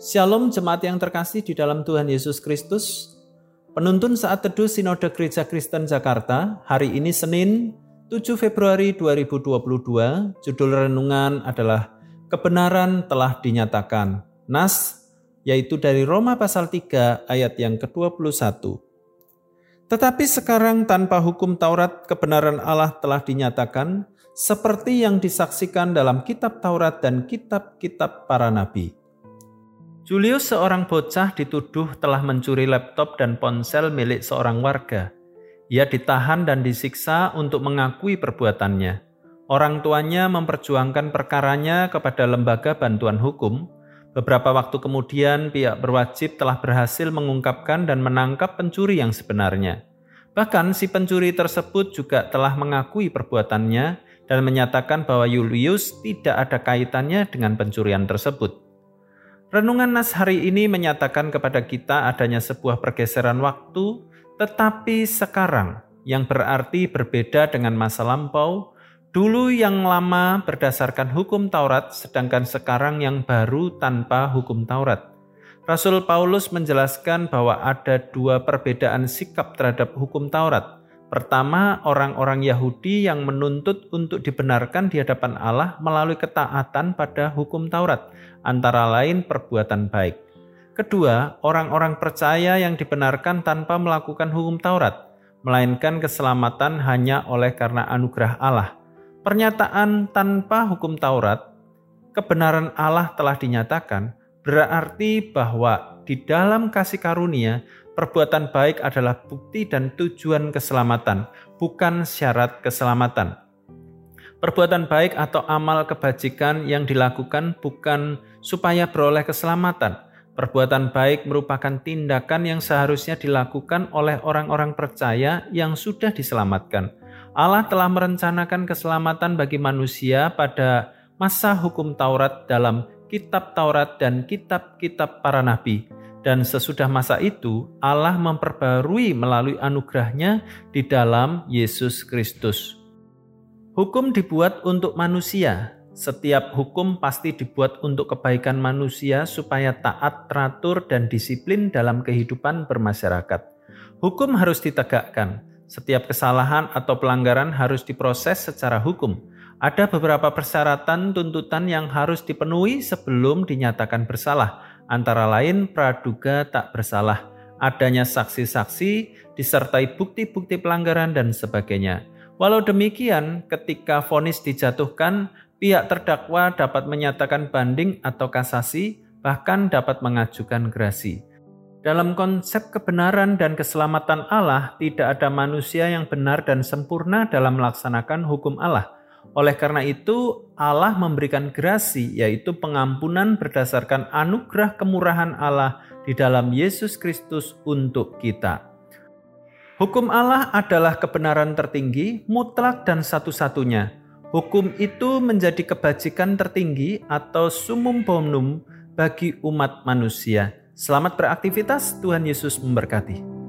Shalom jemaat yang terkasih di dalam Tuhan Yesus Kristus. Penuntun saat teduh Sinode Gereja Kristen Jakarta hari ini Senin 7 Februari 2022. Judul renungan adalah Kebenaran telah dinyatakan. Nas yaitu dari Roma pasal 3 ayat yang ke-21. Tetapi sekarang tanpa hukum Taurat kebenaran Allah telah dinyatakan seperti yang disaksikan dalam kitab Taurat dan kitab-kitab para nabi Julius seorang bocah dituduh telah mencuri laptop dan ponsel milik seorang warga. Ia ditahan dan disiksa untuk mengakui perbuatannya. Orang tuanya memperjuangkan perkaranya kepada lembaga bantuan hukum. Beberapa waktu kemudian, pihak berwajib telah berhasil mengungkapkan dan menangkap pencuri yang sebenarnya. Bahkan si pencuri tersebut juga telah mengakui perbuatannya dan menyatakan bahwa Julius tidak ada kaitannya dengan pencurian tersebut. Renungan Nas hari ini menyatakan kepada kita adanya sebuah pergeseran waktu, tetapi sekarang yang berarti berbeda dengan masa lampau. Dulu yang lama berdasarkan hukum Taurat, sedangkan sekarang yang baru tanpa hukum Taurat. Rasul Paulus menjelaskan bahwa ada dua perbedaan sikap terhadap hukum Taurat. Pertama, orang-orang Yahudi yang menuntut untuk dibenarkan di hadapan Allah melalui ketaatan pada hukum Taurat, antara lain perbuatan baik. Kedua, orang-orang percaya yang dibenarkan tanpa melakukan hukum Taurat, melainkan keselamatan hanya oleh karena anugerah Allah. Pernyataan tanpa hukum Taurat, kebenaran Allah telah dinyatakan, berarti bahwa di dalam kasih karunia perbuatan baik adalah bukti dan tujuan keselamatan, bukan syarat keselamatan. Perbuatan baik atau amal kebajikan yang dilakukan bukan supaya beroleh keselamatan. Perbuatan baik merupakan tindakan yang seharusnya dilakukan oleh orang-orang percaya yang sudah diselamatkan. Allah telah merencanakan keselamatan bagi manusia pada masa hukum Taurat dalam kitab Taurat dan kitab-kitab para nabi dan sesudah masa itu, Allah memperbarui melalui anugerahnya di dalam Yesus Kristus. Hukum dibuat untuk manusia. Setiap hukum pasti dibuat untuk kebaikan manusia supaya taat, teratur, dan disiplin dalam kehidupan bermasyarakat. Hukum harus ditegakkan. Setiap kesalahan atau pelanggaran harus diproses secara hukum. Ada beberapa persyaratan tuntutan yang harus dipenuhi sebelum dinyatakan bersalah antara lain praduga tak bersalah, adanya saksi-saksi, disertai bukti-bukti pelanggaran dan sebagainya. Walau demikian, ketika vonis dijatuhkan, pihak terdakwa dapat menyatakan banding atau kasasi, bahkan dapat mengajukan gerasi. Dalam konsep kebenaran dan keselamatan Allah, tidak ada manusia yang benar dan sempurna dalam melaksanakan hukum Allah. Oleh karena itu, Allah memberikan gerasi, yaitu pengampunan berdasarkan anugerah kemurahan Allah di dalam Yesus Kristus untuk kita. Hukum Allah adalah kebenaran tertinggi, mutlak, dan satu-satunya. Hukum itu menjadi kebajikan tertinggi atau sumum bonum bagi umat manusia. Selamat beraktivitas, Tuhan Yesus memberkati.